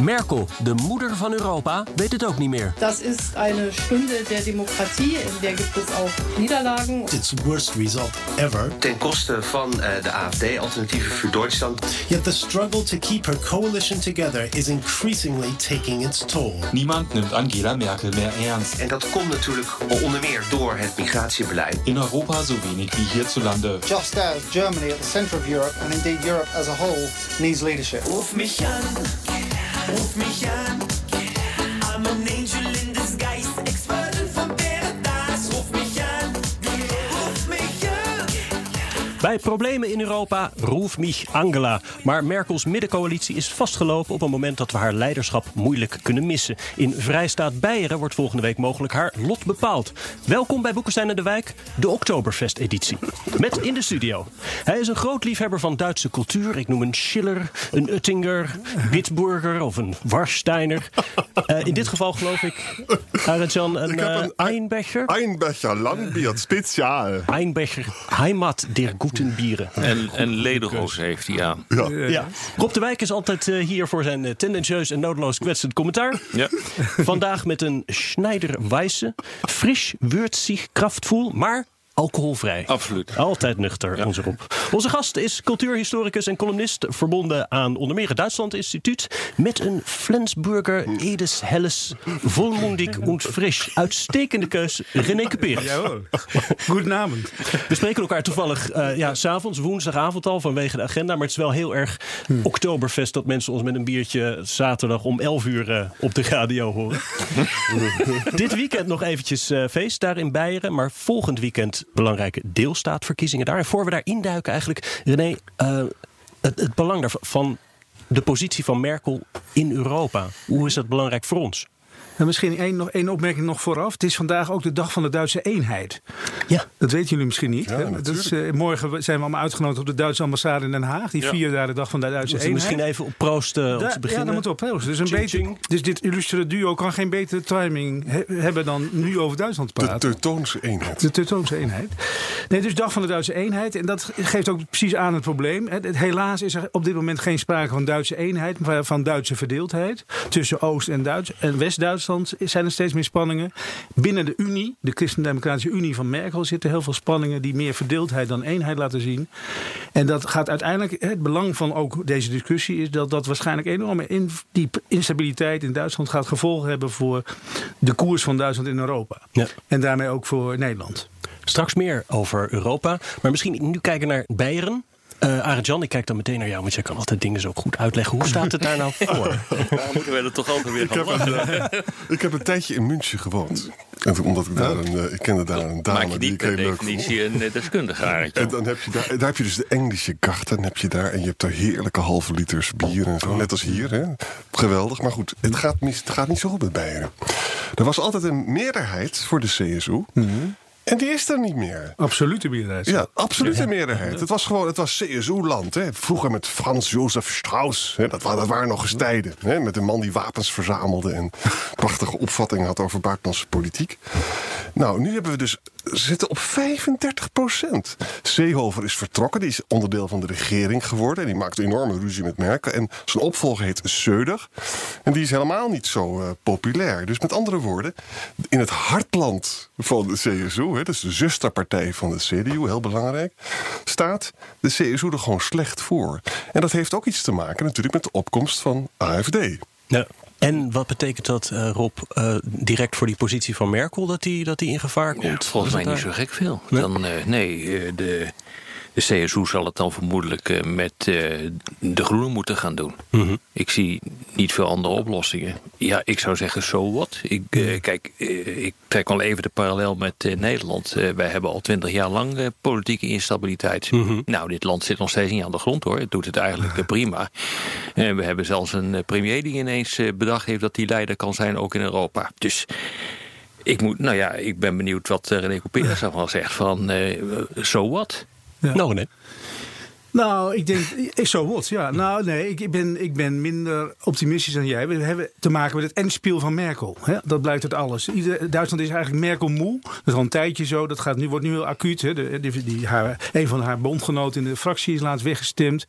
Merkel, de moeder van Europa, weet het ook niet meer. Das ist eine Stunde der Demokratie, in der gibt es auch Niederlagen. It's the worst result ever. Ten koste van uh, de AFD, Alternatieven voor Duitsland. Yet the struggle to keep her coalition together is increasingly taking its toll. Niemand nimmt Angela Merkel meer ernst. En dat komt natuurlijk onder meer door het migratiebeleid. In Europa zo wenig wie hierzulande. Just as Germany at the center of Europe and indeed Europe as a whole needs leadership. Ruf mich an. Ruf mich an. Bij problemen in Europa, roef mich Angela. Maar Merkels middencoalitie is vastgelopen op een moment dat we haar leiderschap moeilijk kunnen missen. In Vrijstaat Beieren wordt volgende week mogelijk haar lot bepaald. Welkom bij Boekenstein en de Wijk, de Oktoberfest-editie. Met in de studio. Hij is een groot liefhebber van Duitse cultuur. Ik noem een Schiller, een Uttinger, Bitburger of een Warsteiner. Uh, in dit geval geloof ik, Arend-Jan, een, uh, een Einbecher. Einbecher, Landbier, speciaal. Einbecher, Heimat der guten Bieren. En, en lederhoos heeft hij aan. Ja. Ja. Rob de Wijk is altijd uh, hier voor zijn uh, tendentieus en nodeloos kwetsend commentaar. Ja. Vandaag met een Schneider Weisse. Frisch, würzig, krachtvol, maar alcoholvrij. Absoluut. Altijd nuchter, Ja. onze Rob. Onze gast is cultuurhistoricus en columnist... verbonden aan onder meer het Duitsland Instituut... met een Flensburger Edes Helles volmondig und frisch. Uitstekende keus, René Cuperus. Goedenavond. We spreken elkaar toevallig eh ja, s'avonds, woensdagavond al vanwege de agenda. Maar het is wel heel erg oktoberfest dat mensen ons met een biertje zaterdag om 11 uur eh, op de radio horen. Dit weekend nog eventjes eh, feest daar in Beieren. Maar volgend weekend belangrijke deelstaatverkiezingen daar. En voor we daar induiken eigenlijk, René, eh, het, het belang daarvan, van de positie van Merkel in Europa. Hoe is dat belangrijk voor ons? En misschien één, nog één opmerking nog vooraf. Het is vandaag ook de dag van de Duitse eenheid. Ja. Dat weten jullie misschien niet. Ja, hè? dat is, eh, morgen zijn we allemaal uitgenodigd op de Duitse ambassade in Den Haag. Die Ja. vieren daar de dag van de Duitse Moeten eenheid. misschien even op proosten om Da- te ja, beginnen? dat moet op proosten. Dus, een Ching, beter, ching. dus dit illustere duo kan geen betere timing he- hebben dan nu over Duitsland te De praten. Teutonische eenheid. De Teutonische eenheid. Nee, dus dag van de Duitse eenheid. En dat geeft ook precies aan het probleem. hè. Het- Helaas is er op dit moment geen sprake van Duitse eenheid, maar van Duitse verdeeldheid. Tussen Oost- en, Duits en West-Duitsland zijn er steeds meer spanningen. Binnen de Unie, de Christendemocratische Unie van Merkel, zitten heel veel spanningen die meer verdeeldheid dan eenheid laten zien. En dat gaat uiteindelijk, het belang van ook deze discussie is dat dat waarschijnlijk enorme in, die instabiliteit in Duitsland gaat gevolgen hebben voor de koers van Duitsland in Europa. Ja. En daarmee ook voor Nederland. Straks meer over Europa. Maar misschien nu kijken naar Beieren. Eh Arend Jan, ik kijk dan meteen naar jou, want jij kan altijd dingen zo goed uitleggen. Hoe staat het daar nou voor? Daar moeten we er toch altijd weer Ik heb, een, eh, ik heb een tijdje in München gewoond. En toen- omdat ik daar een, eh, ik kende daar een dame Maak je die niet ik heel per leuk vond. definitie een deskundige, Arendtje. En dan heb je daar, daar heb je dus de Engelse garten heb je daar. En je hebt daar heerlijke halve liters bier en zo. Net als hier. Hè? Geweldig. Maar goed, het gaat, mis, het gaat niet zo goed met Beieren. Er was altijd een meerderheid voor de CSU. En die is er niet meer. Absolute meerderheid. Ja, absolute meerderheid. Het was gewoon, het was CSU-land. Vroeger met Frans Josef Strauss. Hè. Dat, waren, dat waren nog eens tijden. Hè. Met een man die wapens verzamelde en prachtige opvattingen had over buitenlandse politiek. Nou, nu hebben we dus zitten op 35 procent. Seehofer is vertrokken. Die is onderdeel van de regering geworden. En die maakt enorme ruzie met Merkel. En zijn opvolger heet Söder. En die is helemaal niet zo eh, populair. Dus met andere woorden, in het hartland van de CSU, hè, is de zusterpartij van de CDU, heel belangrijk, staat de CSU er gewoon slecht voor. En dat heeft ook iets te maken natuurlijk met de opkomst van AFD. Ja. En wat betekent dat, eh, Rob, eh, direct voor die positie van Merkel, dat die, dat die in gevaar komt? Ja, volgens mij niet zo gek veel. Nee? Dan, eh, nee, de, De CSU zal het dan vermoedelijk eh, met eh, de Groenen moeten gaan doen. Mhm. Ik zie niet veel andere oplossingen. Ja, ik zou zeggen, so what? Ik, eh, kijk, eh, ik trek wel even de parallel met Nederland. Wij hebben al twintig jaar lang politieke instabiliteit. Nou, dit land zit nog steeds niet aan de grond hoor. Het doet het eigenlijk prima. En we hebben zelfs een premier die ineens bedacht heeft dat hij leider kan zijn, ook in Europa. Dus ik moet, nou ja, ik ben benieuwd wat René Couperus daarvan zegt. Van, eh so what? Nou, nee. Nou, ik denk, is zo wat. Ja, nou nee, ik, ik, ben, ik ben minder optimistisch dan jij. We hebben te maken met het endspiel van Merkel. Hè? Dat blijkt uit alles. Ieder, Duitsland is eigenlijk Merkel moe. Dat is al een tijdje zo. Dat gaat nu, wordt nu heel acuut. Hè? De, die, die, haar, een van haar bondgenoten in de fractie is laatst weggestemd.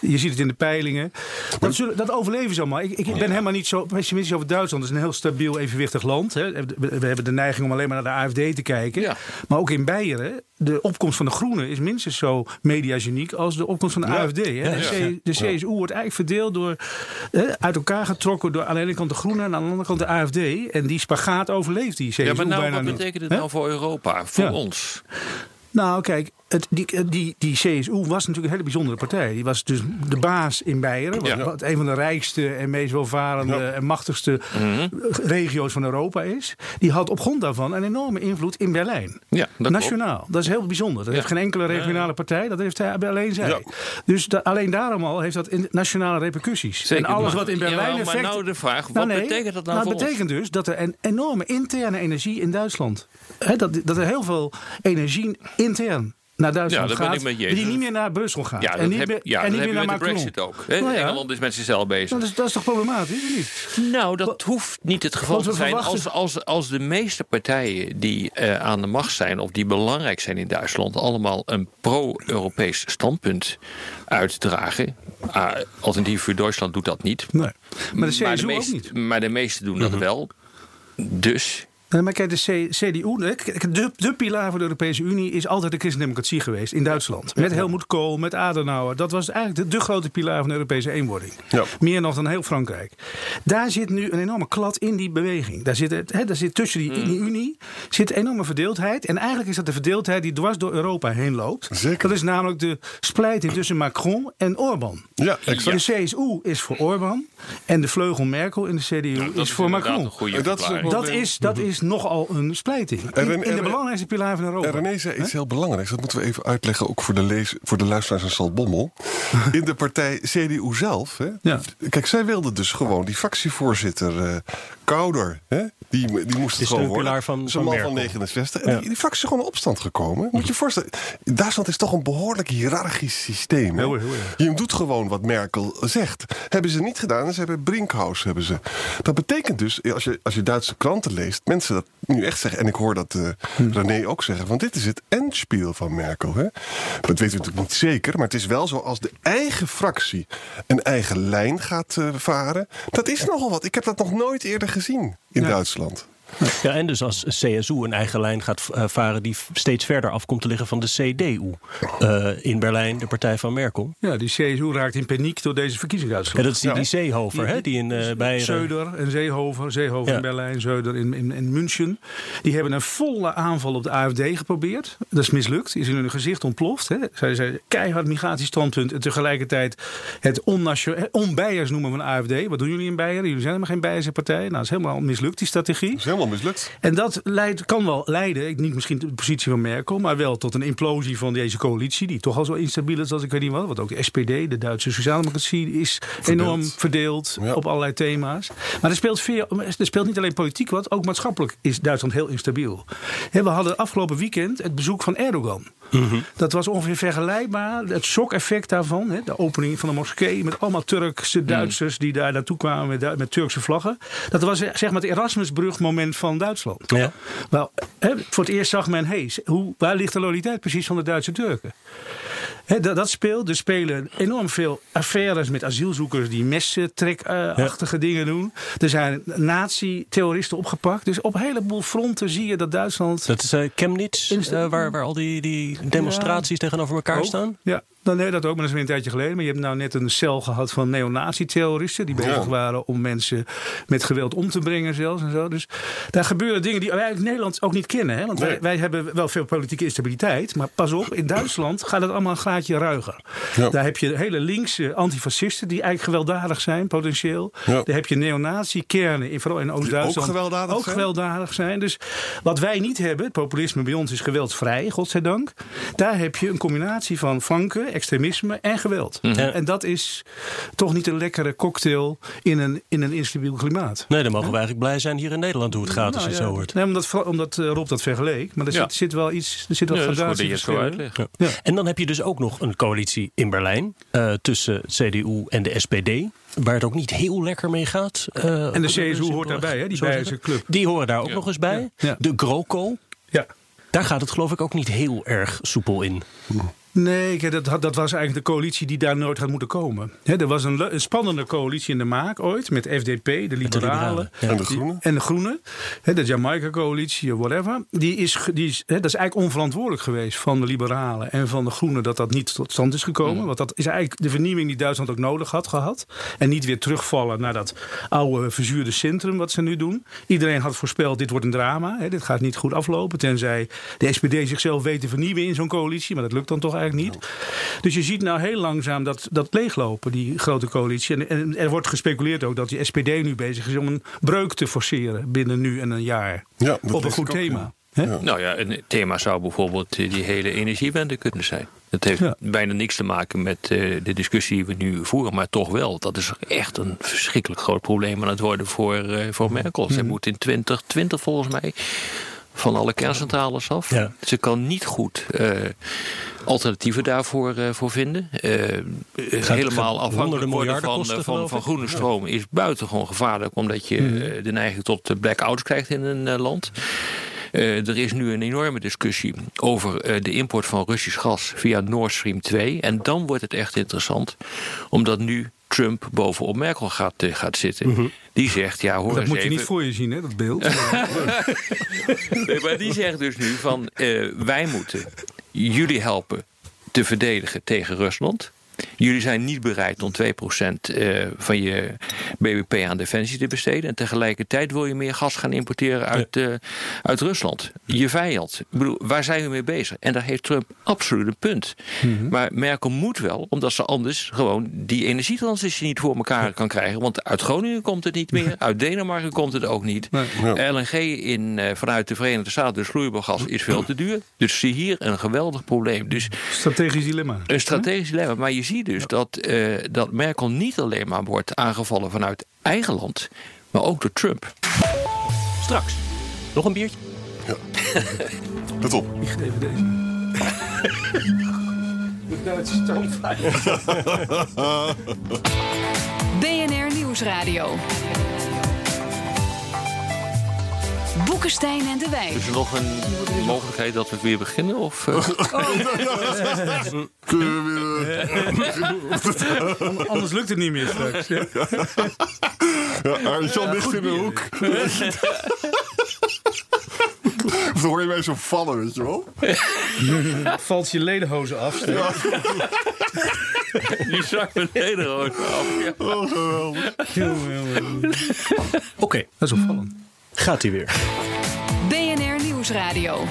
Je ziet het in de peilingen. Dat, zullen, dat overleven ze allemaal. Ik, ik ben helemaal niet zo pessimistisch over Duitsland. Het is een heel stabiel, evenwichtig land. Hè? We, we hebben de neiging om alleen maar naar de AFD te kijken. Maar ook in Beieren, de opkomst van de Groenen is minstens zo mediageniek als de opkomst van de Ja. AFD. Hè? De. C-. CSU wordt eigenlijk verdeeld door, hè, uit elkaar getrokken door aan de ene kant de Groenen en aan de andere kant de AFD. En die spagaat overleeft die CSU Ja, maar nou, bijna wat betekent het nou voor Europa, voor ons? Nou, kijk, het, die, die, die CSU was natuurlijk een hele bijzondere partij. Die was dus de baas in Beieren. Wat, Ja. wat een van de rijkste en meest welvarende en machtigste Mhm. regio's van Europa is. Die had op grond daarvan een enorme invloed in Berlijn. Ja, dat Nationaal. Dat is heel bijzonder. Dat Ja. heeft geen enkele regionale partij. Dat heeft hij alleen zij. Ja. Dus da- alleen daarom al heeft dat in- nationale repercussies. Zeker, en alles maar- wat in Berlijn Jawel, maar effect... nou de vraag, Nou, wat nee. betekent dat nou Nou, voor het betekent dus dat er een enorme interne energie in Duitsland... Hè, dat, dat er heel veel energie intern naar Duitsland Ja, gaat... ik met je die niet meer naar Brussel gaat. Ja, en niet heb, ja, en niet meer naar met de brexit ook. Hè? Nou ja. Engeland is met zichzelf bezig. Dat is, dat is toch problematisch, of niet? Nou, dat hoeft niet het geval te zijn. Als, als, als de meeste partijen die eh, aan de macht zijn... of die belangrijk zijn in Duitsland... allemaal een pro-Europees standpunt uitdragen... Ah, Alternatief voor Duitsland doet dat niet. Nee. Maar de CSU ook niet. Maar de meesten doen dat wel. Dus... Nee, maar kijk, de CDU, de, de pilaar van de Europese Unie is altijd de christendemocratie geweest in Duitsland. Met Helmut Kool, met Adenauer. Dat was eigenlijk de, de grote pilaar van de Europese eenwording. Meer nog dan heel Frankrijk. Daar zit nu een enorme klad in die beweging. Daar zit, het- hè, daar zit tussen die, die Unie zit enorme verdeeldheid. En eigenlijk is dat de verdeeldheid die dwars door Europa heen loopt. Dat is namelijk de splijting tussen Macron en Orbán. Ja, De CSU is voor Orbán en de vleugel Merkel in de CDU is voor Macron. Dat is, een Dat is, dat is nogal een splijting. En In, de belangrijkste pilaar van Europa. En René zei iets heel belangrijks. Dat moeten we even uitleggen, ook voor de, lees, voor de luisteraars en Salbommel. In de partij CDU zelf. Hè? Kijk, zij wilde dus gewoon die fractievoorzitter eh Kouder. Hè? Die, die moest het gewoon de worden. pilaar van- Dat is van een man van Merkel. 69. En Ja. die, die fractie is gewoon in opstand gekomen. Moet je je voorstellen. Duitsland is toch een behoorlijk hiërarchisch systeem. Hè? Heel, heel, Je doet gewoon wat Merkel zegt. Hebben ze niet gedaan. Ze hebben Brinkhaus. Hebben ze. Dat betekent dus, als je, als je Duitse kranten leest, mensen dat nu echt zeggen. En ik hoor dat eh, René ook zeggen. Want dit is het endspiel van Merkel. Hè? Dat weten we natuurlijk niet zeker. Maar het is wel zo als de eigen fractie een eigen lijn gaat eh, varen. Dat is nogal wat. Ik heb dat nog nooit eerder gezien in Duitsland. Ja, en dus als CSU een eigen lijn gaat eh, varen die steeds verder af komt te liggen van de CDU. Eh, in Berlijn, de partij van Merkel. Ja, die CSU raakt in paniek door deze verkiezingsuitslag. Ja, dat is die, die Seehofer, hè, die in eh bij Zeuder en Zeehoven. Zeehoven Ja. in Berlijn, Zeuder in, in, in München. Die hebben een volle aanval op de AFD geprobeerd. Dat is mislukt. Is in hun gezicht ontploft. Hè. Zij zijn keihard migratiestandpunt. En tegelijkertijd het onbijers noemen van de AFD. Wat doen jullie in Beieren? Jullie zijn helemaal geen Beierse partij. Nou, dat is helemaal mislukt, die strategie. Helemaal mislukt. En dat leidt, kan wel leiden, niet misschien de positie van Merkel, maar wel tot een implosie van deze coalitie, die toch al zo instabiel is als ik weet niet wat. Want ook de SPD, de Duitse Sociaaldemocratie, is enorm verdeeld op allerlei thema's. Maar er speelt, veel, er speelt niet alleen politiek wat, ook maatschappelijk is Duitsland heel instabiel. We hadden afgelopen weekend het bezoek van Erdogan. Dat was ongeveer vergelijkbaar. Het shock-effect daarvan. Hè, de opening van de moskee met allemaal Turkse Duitsers die daar naartoe kwamen met, Turkse vlaggen. Dat was eh, zeg maar het Erasmusbrug-moment van Duitsland. Ja. Nou, hè, voor het eerst zag men, hey, hoe, waar ligt de loyaliteit precies van de Duitse Turken? Dat, dat speelt. Er spelen enorm veel affaires met asielzoekers die messentrekachtige dingen doen. Er zijn nazi-terroristen opgepakt. Dus op een heleboel fronten zie je dat Duitsland. Dat is eh Chemnitz, eh, waar, waar al die, die demonstraties tegenover elkaar Ook. staan. Ja, Nou, nee, dat ook, maar dat is weer een tijdje geleden. Maar je hebt nou net een cel gehad van neonazi-terroristen... die bezig Ja. waren om mensen met geweld om te brengen zelfs en zo. Dus daar gebeuren dingen die wij in Nederland ook niet kennen. Hè? Want wij, Nee. wij hebben wel veel politieke instabiliteit. Maar pas op, in Duitsland gaat het allemaal een graadje ruiger. Ja. Daar heb je hele linkse antifascisten die eigenlijk gewelddadig zijn, potentieel. Ja. Daar heb je neonazi-kernen, in- vooral in Oost-Duitsland. ook gewelddadig ook zijn? gewelddadig zijn. Dus wat wij niet hebben, het populisme bij ons is geweldsvrij, godzijdank. Daar heb je een combinatie van flanken, extremisme en geweld. En dat is toch niet een lekkere cocktail in een, in een instabiel klimaat. Nee, dan mogen we eigenlijk blij zijn hier in Nederland hoe het gaat als je het Nou, zo ja. hoort. Nee, omdat, omdat eh, Rob dat vergeleek. Maar er Ja. zit, zit wel iets, er zit wel Ja, dat is goed dat je het zo gradatieverschillen. uitlegt. Ja. En dan heb je dus ook nog een coalitie in Berlijn eh, tussen CDU en de SPD. Waar het ook niet heel lekker mee gaat. eh, En de CSU hoort daarbij, hè, die zo zeggen. club. Die horen daar ook nog eens bij. Ja. Ja. De GroKo. Ja. Daar gaat het geloof ik ook niet heel erg soepel in. Nee, dat, dat was eigenlijk de coalitie die daar nooit had moeten komen. Hè, er was een, spannende coalitie in de maak ooit met FDP, de liberalen. liberalen, ja. En de Groenen? en de Groenen. Hè, de Jamaica-coalitie, of whatever. Die is, die is, hè, dat is eigenlijk onverantwoordelijk geweest van de liberalen en van de Groenen dat dat niet tot stand is gekomen. Mm. Want dat is eigenlijk de vernieuwing die Duitsland ook nodig had gehad. En niet weer terugvallen naar dat oude verzuurde centrum wat ze nu doen. Iedereen had voorspeld, dit wordt een drama. Hè, dit gaat niet goed aflopen. Tenzij de SPD zichzelf weet te vernieuwen in zo'n coalitie. Maar dat lukt dan toch eigenlijk niet. Dus je ziet nou heel langzaam dat, dat leeglopen, die grote coalitie. En, en er wordt gespeculeerd ook dat die SPD nu bezig is om een breuk te forceren binnen nu en een jaar. Ja, dat Op een goed ook, thema. ja. Nou ja, een thema zou bijvoorbeeld eh, die hele energiewende kunnen zijn. Dat heeft Ja. bijna niks te maken met eh, de discussie die we nu voeren, maar toch wel. Dat is echt een verschrikkelijk groot probleem aan het worden voor, eh, voor Merkel. Ze moet in 2020 volgens mij van alle kerncentrales af. Ja. Ze kan niet goed eh, alternatieven daarvoor eh, voor vinden. Eh, helemaal afhankelijk worden van, kosten, van, groene stroom is buitengewoon gevaarlijk, omdat je eh, de neiging tot blackouts krijgt in een land. Er is nu een enorme discussie over de import van Russisch gas via Nord Stream 2. En dan wordt het echt interessant, omdat nu Trump bovenop Merkel gaat, eh, gaat zitten. Die zegt, ja hoor Dat eens moet je niet voor je zien, hè, dat beeld. Nee, maar die zegt dus nu van eh, wij moeten jullie helpen te verdedigen tegen Rusland. Jullie zijn niet bereid om 2% eh, van je BBP aan defensie te besteden. En tegelijkertijd wil je meer gas gaan importeren uit, eh, uit Rusland. Je vijand. Ik bedoel, waar zijn we mee bezig? En daar heeft Trump absoluut een punt. Maar Merkel moet wel, omdat ze anders gewoon die energietransitie niet voor elkaar kan krijgen. Want uit Groningen komt het niet meer. Uit Denemarken komt het ook niet. LNG in, eh, vanuit de Verenigde Staten, dus vloeibaar gas, is veel te duur. Dus zie hier een geweldig probleem. Dus Strategisch dilemma. een strategisch dilemma. Maar je ziet dus dat, eh, dat Merkel niet alleen maar wordt aangevallen vanuit eigen land, maar ook door Trump. Straks. Nog een biertje? Let op. Ik geef deze. De Duitse stoomfly. BNR Nieuwsradio. Boekenstein en de Wijk. Is er nog een mogelijkheid dat we weer beginnen? Of, eh? Kunnen we weer... eh, Anders lukt het niet meer straks. Ja, Arjan ligt in de hoek. Of dan hoor je mij zo vallen, weet je wel? Valt je ledenhozen af. Stef. Die zak beneden gewoon af. Ja. Oh, geweldig. Oké, Dat is opvallend. Gaat hij weer. BNR Nieuwsradio.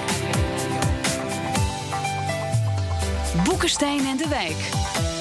Boekenstein en de Wijk.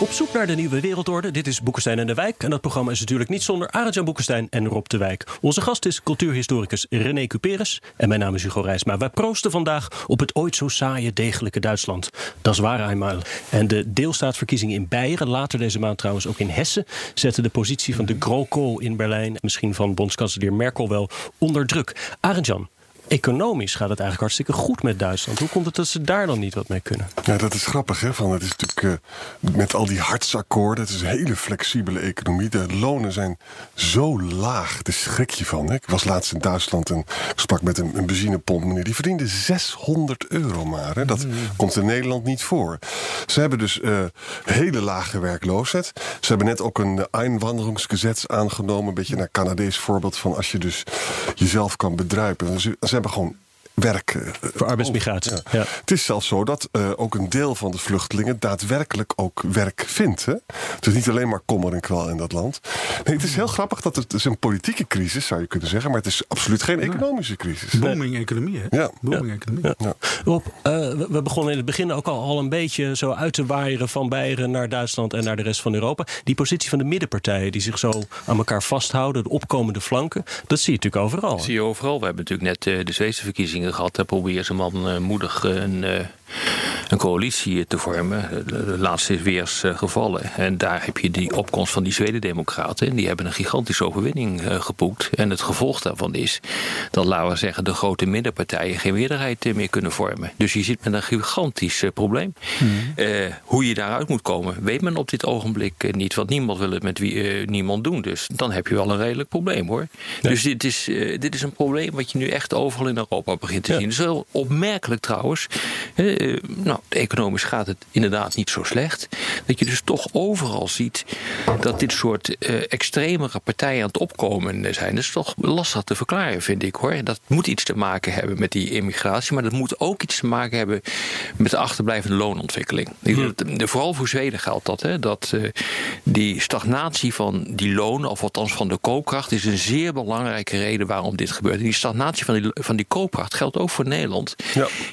Op zoek naar de nieuwe wereldorde. Dit is Boekenstein en de Wijk. En dat programma is natuurlijk niet zonder Arend-Jan Boekenstein en Rob de Wijk. Onze gast is cultuurhistoricus René Cuperes. En mijn naam is Hugo Reisma. Wij proosten vandaag op het ooit zo saaie, degelijke Duitsland. Dat is waar eenmaal. En de deelstaatsverkiezingen in Beieren, later deze maand trouwens ook in Hessen, zetten de positie van de GroKo in Berlijn, misschien van bondskanselier Merkel wel, onder druk. Arend-Jan, economisch gaat het eigenlijk hartstikke goed met Duitsland. Hoe komt het dat ze daar dan niet wat mee kunnen? Ja, dat is grappig. Hè? Van, het is natuurlijk eh, met al die hartsakkoorden. Het is een hele flexibele economie. De lonen zijn zo laag. Daar schrik je van. Hè? Ik was laatst in Duitsland en ik sprak met een, een benzinepomp. Meneer, die verdiende 600 euro maar. Hè? Dat komt in Nederland niet voor. Ze hebben dus eh, hele lage werkloosheid. Ze hebben net ook een Einwanderungsgesetz aangenomen. Een beetje naar Canadees voorbeeld van als je dus jezelf kan bedruipen. Ze, ze hebben gewoon werk. eh, Voor arbeidsmigratie. Ja. Ja. Het is zelfs zo dat eh, ook een deel van de vluchtelingen daadwerkelijk ook werk vindt. Hè? Het is niet alleen maar kommer en kwal in dat land. Nee, het is heel grappig dat het, het is een politieke crisis, zou je kunnen zeggen, maar het is absoluut geen economische crisis. Booming economie, hè? Ja. Booming economie. Ja. Rob, eh, we, begonnen in het begin ook al, al een beetje zo uit te waaieren van Beieren naar Duitsland en naar de rest van Europa. Die positie van de middenpartijen die zich zo aan elkaar vasthouden, de opkomende flanken, dat zie je natuurlijk overal. Dat zie je overal. We hebben natuurlijk net eh, de Zweedse verkiezingen gehad. Daar probeert ze man eh, moedig eh, een, eh, een coalitie te vormen. De, laatste is weer eens gevallen. En daar heb je die opkomst van die Zweden-democraten. En die hebben een gigantische overwinning geboekt. En het gevolg daarvan is dat, laten we zeggen, de grote middenpartijen geen meerderheid meer kunnen vormen. Dus je zit met een gigantisch probleem. Eh, hoe je daaruit moet komen, weet men op dit ogenblik niet. Want niemand wil het met wie, niemand doen. Dus dan heb je wel een redelijk probleem hoor. Dus dit is, dit is een probleem wat je nu echt overal in Europa begint te zien. Het is wel opmerkelijk trouwens. Eh, nou, economisch gaat het inderdaad niet zo slecht. Dat je dus toch overal ziet dat dit soort eh, extremere partijen aan het opkomen zijn. Dat is toch lastig te verklaren, vind ik hoor. Dat moet iets te maken hebben met die immigratie. Maar dat moet ook iets te maken hebben met de achterblijvende loonontwikkeling. Eh, Vooral voor Zweden geldt dat. Hè, dat eh, die stagnatie van die lonen, of althans van de koopkracht, is een zeer belangrijke reden waarom dit gebeurt. En die stagnatie van die, van die koopkracht geldt ook voor Nederland.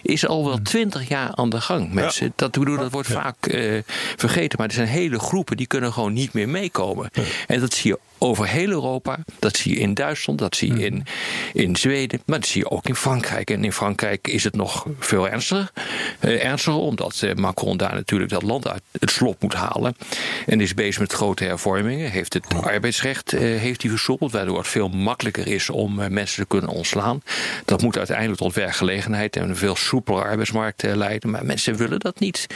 Is al wel twintig jaar aan de gang. Mensen. Dat, bedoel, dat wordt vaak eh, vergeten. Maar er zijn hele groepen die kunnen gewoon niet meer meekomen. En dat zie je over heel Europa. Dat zie je in Duitsland, dat zie je in, in Zweden, maar dat zie je ook in Frankrijk. En in Frankrijk is het nog veel ernstiger. Eh, ernstiger omdat eh, Macron daar natuurlijk dat land uit het slop moet halen. En is bezig met grote hervormingen. Heeft het arbeidsrecht eh, heeft hij versoepeld, waardoor het veel makkelijker is om eh, mensen te kunnen ontslaan. Dat moet uiteindelijk tot werkgelegenheid en een veel soepeler arbeidsmarkt leiden. Maar mensen willen dat niet.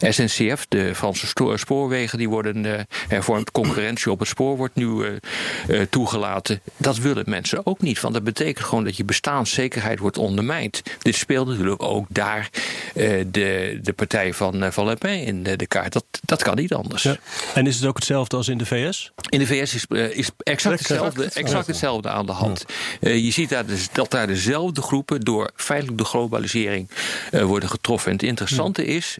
SNCF, de Franse spoorwegen, die worden eh, hervormd. Concurrentie op het spoor wordt nu eh, eh, toegelaten. Dat willen mensen ook niet. Want dat betekent gewoon dat je bestaanszekerheid wordt ondermijnd. Dit speelt natuurlijk ook daar eh, de, de partij van, van Le Pen in de, de kaart. Dat, dat kan niet anders. En is het ook hetzelfde als in de VS? In de VS is, is exact, hetzelfde, exact hetzelfde aan de hand. Eh, je ziet daar dus dat daar dezelfde groepen door feitelijk de globalisering eh, worden getroffen. En het interessante is,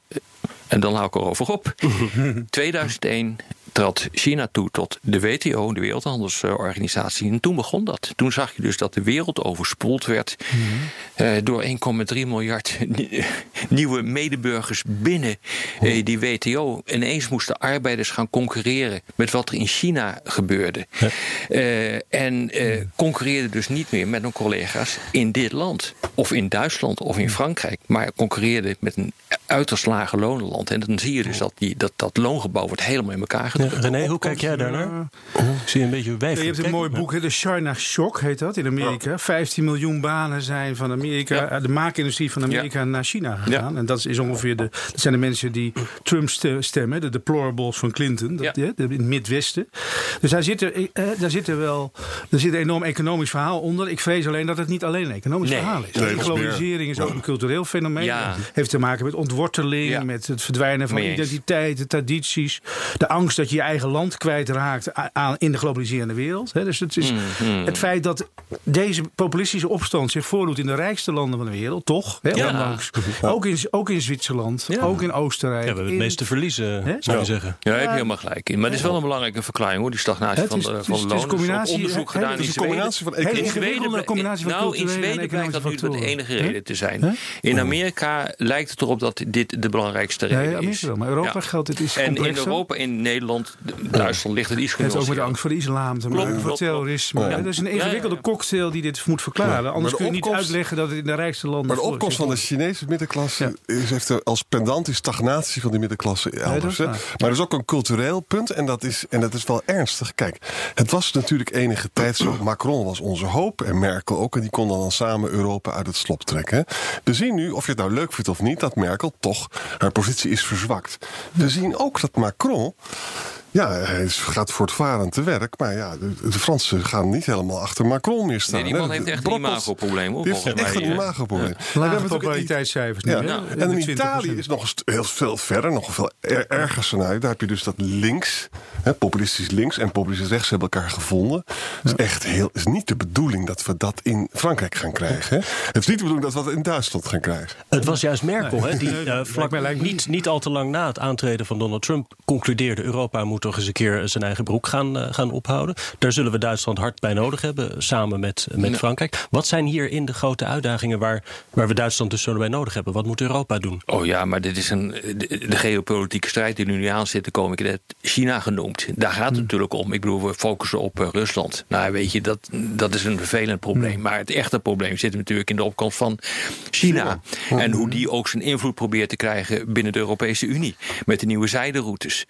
en dan hou ik erover op, 2001 trad China toe tot de WTO, de Wereldhandelsorganisatie. En toen begon dat. Toen zag je dus dat de wereld overspoeld werd eh, door 1,3 miljard nie- nieuwe medeburgers binnen eh, die WTO. Ineens moesten arbeiders gaan concurreren met wat er in China gebeurde. Eh, en concurreerden dus niet meer met hun collega's in dit land. Of in Duitsland of in Frankrijk. Maar concurreerden met een uiterst lage lonenland. En dan zie je dus dat die, dat, dat loongebouw wordt helemaal in elkaar gedrukt. René, hoe kijk jij daarnaar? Ik zie je een beetje Ja, wijf. je hebt een mooi boek, de China Shock heet dat in Amerika. 15 miljoen banen zijn van Amerika, eh, de maakindustrie van Amerika naar China gegaan. En dat is ongeveer de, dat zijn de mensen die Trump ste- stemmen, de deplorables van Clinton, dat, de- in het Midwesten. Dus daar zit, er, eh, daar zit er wel er zit een enorm economisch verhaal onder. Ik vrees alleen dat het niet alleen een economisch Nee. verhaal is. Nee, meer- globalisering is ook een cultureel fenomeen. Ja. Heeft te maken met ontworteling, met het verdwijnen van Mee eens. identiteit, de tradities. De angst dat je je eigen land kwijtraakt aan, in de globaliserende wereld. Hè. Dus het is Mhm. het feit dat deze populistische opstand zich voordoet in de rijkste landen van de wereld, toch? Hè, Ja. ondanks. Ook, in, ook in Zwitserland, ook in Oostenrijk. Ja, we hebben het in- meeste verliezen, zou je Ja. zeggen. Ja, daar heb je helemaal gelijk in. Maar het is wel een belangrijke verklaring hoor, die stagnatie Het van is- de, het is- van de het is lonen. Er is combinatie- onderzoek gedaan het in is een combinatie van Zweden bl- combinatie van nou, in Zweden blijkt dat nu de enige reden te zijn. In Amerika lijkt het erop dat dit de belangrijkste reden Nee, is. Maar Europa geldt het iets En in. Europa, in Nederland, Duitsland ligt het iets Het heeft ook met angst voor de islam te maken, voor terrorisme. Ja. Dat is een ingewikkelde cocktail die dit moet verklaren. Anders de kun je niet uitleggen dat het in de rijkste landen... Maar de opkomst van de Chinese middenklasse is, heeft er als pendant die stagnatie van die middenklasse elders. is maar er is ook een cultureel punt en dat, is, en dat is wel ernstig. Kijk, het was natuurlijk enige tijd zo. Macron was onze hoop en Merkel ook. En die konden dan samen Europa uit het slop trekken. We zien nu, of je het nou leuk vindt of niet, dat Merkel toch haar positie is verzwakt. We zien ook dat Macron Ja, hij gaat voortvarend te werk. Maar ja, de, de Fransen gaan niet helemaal achter Macron meer staan. Nee, die man heeft echt een imagoprobleem, Die heeft echt een eh. imagoprobleem. Ja. En we Lage hebben het ook- populariteitscijfers Ja. nu, hè? En in 20%. Italië is nog heel veel verder, nog veel er- erger scenario. Daar heb je dus dat links, hè, populistisch links en populistisch rechts hebben elkaar gevonden. Het is echt heel, is niet de bedoeling dat we dat in Frankrijk gaan krijgen. Hè? Het is niet de bedoeling dat we dat in Duitsland gaan krijgen. Het was juist Merkel, hè, die eh, lijkt vlak niet, niet al te lang na het aantreden van Donald Trump concludeerde: Europa moet toch eens een keer zijn eigen broek gaan, eh, gaan ophouden. Daar zullen we Duitsland hard bij nodig hebben, samen met, met Frankrijk. Wat zijn hierin de grote uitdagingen waar, waar we Duitsland dus zo bij nodig hebben? Wat moet Europa doen? Oh ja, maar dit is een, de, de geopolitieke strijd die nu aan zit te komen. Ik heb China genoemd. Daar gaat het natuurlijk om. Ik bedoel, we focussen op eh, Rusland. Nou, weet je, dat, dat is een vervelend probleem. Maar het echte probleem zit natuurlijk in de opkomst van China. En hoe die ook zijn invloed probeert te krijgen binnen de Europese Unie. Met de nieuwe zijderoutes.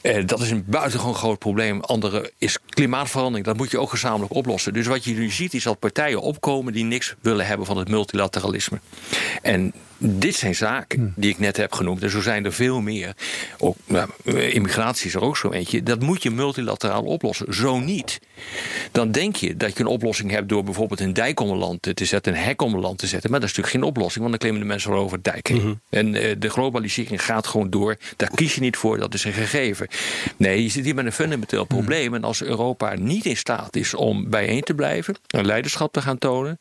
Eh, dat is een buitengewoon groot probleem. Andere is klimaatverandering. Dat moet je ook gezamenlijk oplossen. Dus wat je nu ziet is dat partijen opkomen die niks willen hebben van het multilateralisme. En dit zijn zaken die ik net heb genoemd. En zo zijn er veel meer. Ook, nou, eh, immigratie is er ook zo eentje. Dat moet je multilateraal oplossen. Zo niet. Dan denk je dat je een oplossing hebt door bijvoorbeeld een dijk om een land te zetten, een hek om een land te zetten. Maar dat is natuurlijk geen oplossing, want dan klimmen de mensen wel over het dijk heen. En eh, de globalisering gaat gewoon door. Daar kies je niet voor, dat is een gegeven. Nee, je zit hier met een fundamenteel probleem. En als Europa niet in staat is om bijeen te blijven, een leiderschap te gaan tonen,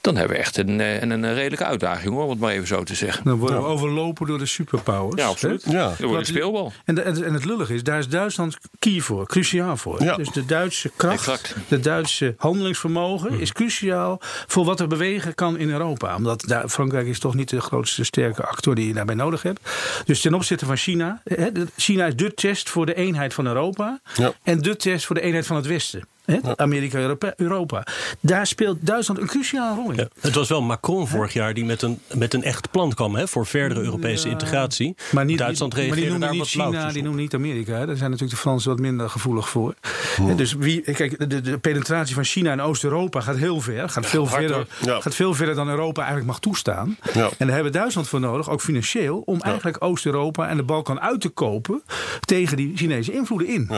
dan hebben we echt een, eh, een, een redelijke uitdaging, hoor, het maar even zo te zeggen. Dan worden we overlopen door de superpowers. Ja, absoluut. hè? Ja. Dan wordt een speelbal. En, de- en het lullig is, daar is Duitsland key voor, cruciaal voor. Ja. Dus de Duitse kracht, Exact. de Duitse handelingsvermogen is cruciaal voor wat er bewegen kan in Europa. Omdat daar, Frankrijk is toch niet de grootste sterke actor die je daarbij nodig hebt. Dus ten opzichte van China, hè, China is de test voor de eenheid van Europa Ja. en de test voor de eenheid van het Westen. Hè? Amerika, Europa, Europa. Daar speelt Duitsland een cruciale rol in. Ja, het was wel Macron vorig jaar die met een, met een echt plan kwam hè, voor verdere Europese integratie. Maar niet, Duitsland maar die reageerde noemen daar niet China, blauwtjes die noemen niet Amerika. Hè. Daar zijn natuurlijk de Fransen wat minder gevoelig voor. Dus wie, kijk, de, de penetratie van China in Oost-Europa gaat heel ver. Gaat veel, verder, gaat veel verder dan Europa eigenlijk mag toestaan. En daar hebben Duitsland voor nodig, ook financieel, om eigenlijk Oost-Europa en de Balkan uit te kopen tegen die Chinese invloeden in.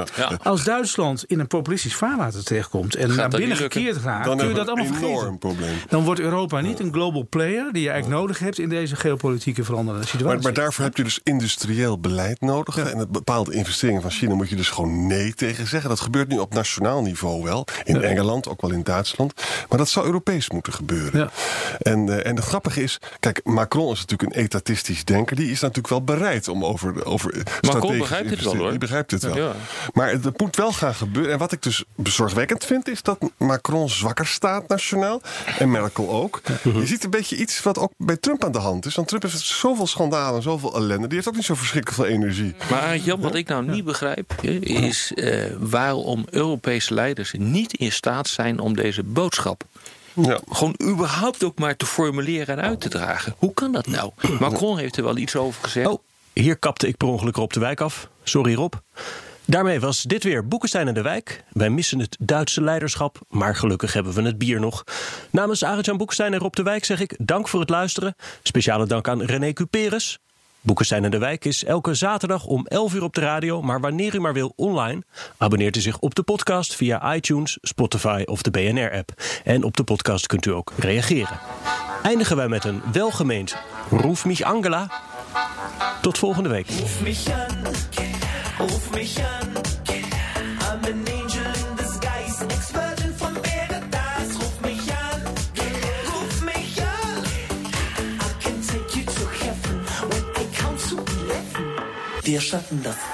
Als Duitsland in een populistisch vaarwater terechtkomt en naar binnen gekeerd raakt, Dan kun je dat allemaal een vergeten. enorm probleem. Dan wordt Europa niet een global player die je eigenlijk nodig hebt in deze geopolitieke veranderende situatie. Maar, maar daarvoor heb je dus industrieel beleid nodig. En het bepaalde investeringen van China moet je dus gewoon nee tegen zeggen. Dat gebeurt nu op nationaal niveau wel. In Engeland, ook wel in Duitsland. Maar dat zou Europees moeten gebeuren. Ja. En, eh, en het grappige is, kijk, Macron is natuurlijk een etatistisch denker. Die is natuurlijk wel bereid om over, over strategische begrijpt dit wel, hoor. Die begrijpt dit wel. Ja. Maar het, het moet wel gaan gebeuren. En wat ik dus bezorgwekkend vind, is dat Macron zwakker staat nationaal. En Merkel ook. Je ziet een beetje iets wat ook bij Trump aan de hand is. Want Trump heeft zoveel schandalen, zoveel ellende. Die heeft ook niet zo verschrikkelijk veel energie. Maar Jan, wat ik nou niet begrijp, hè, is eh, waarom Europese leiders niet in staat zijn om deze boodschap Ja. gewoon überhaupt ook maar te formuleren en uit te dragen. Hoe kan dat nou? Macron heeft er wel iets over gezegd. Oh, hier kapte ik per ongeluk Rob de Wijk af. Sorry Rob. Daarmee was dit weer Boekenstein en de Wijk. Wij missen het Duitse leiderschap, maar gelukkig hebben we het bier nog. Namens Arjan Boekenstein en Rob de Wijk zeg ik dank voor het luisteren. Speciale dank aan René Cuperus. Boekenstein en de Wijk is elke zaterdag om 11 uur op de radio, maar wanneer u maar wil online, abonneert u zich op de podcast via iTunes, Spotify of de BNR-app. En op de podcast kunt u ook reageren. Eindigen wij met een welgemeend Roef mich Angela. Tot volgende week. Ruf mich an. I'm an angel in disguise, Expertin von Paradise. Ruf mich an, ruf mich an. I can take you to heaven when I count to eleven. Wir schaffen das.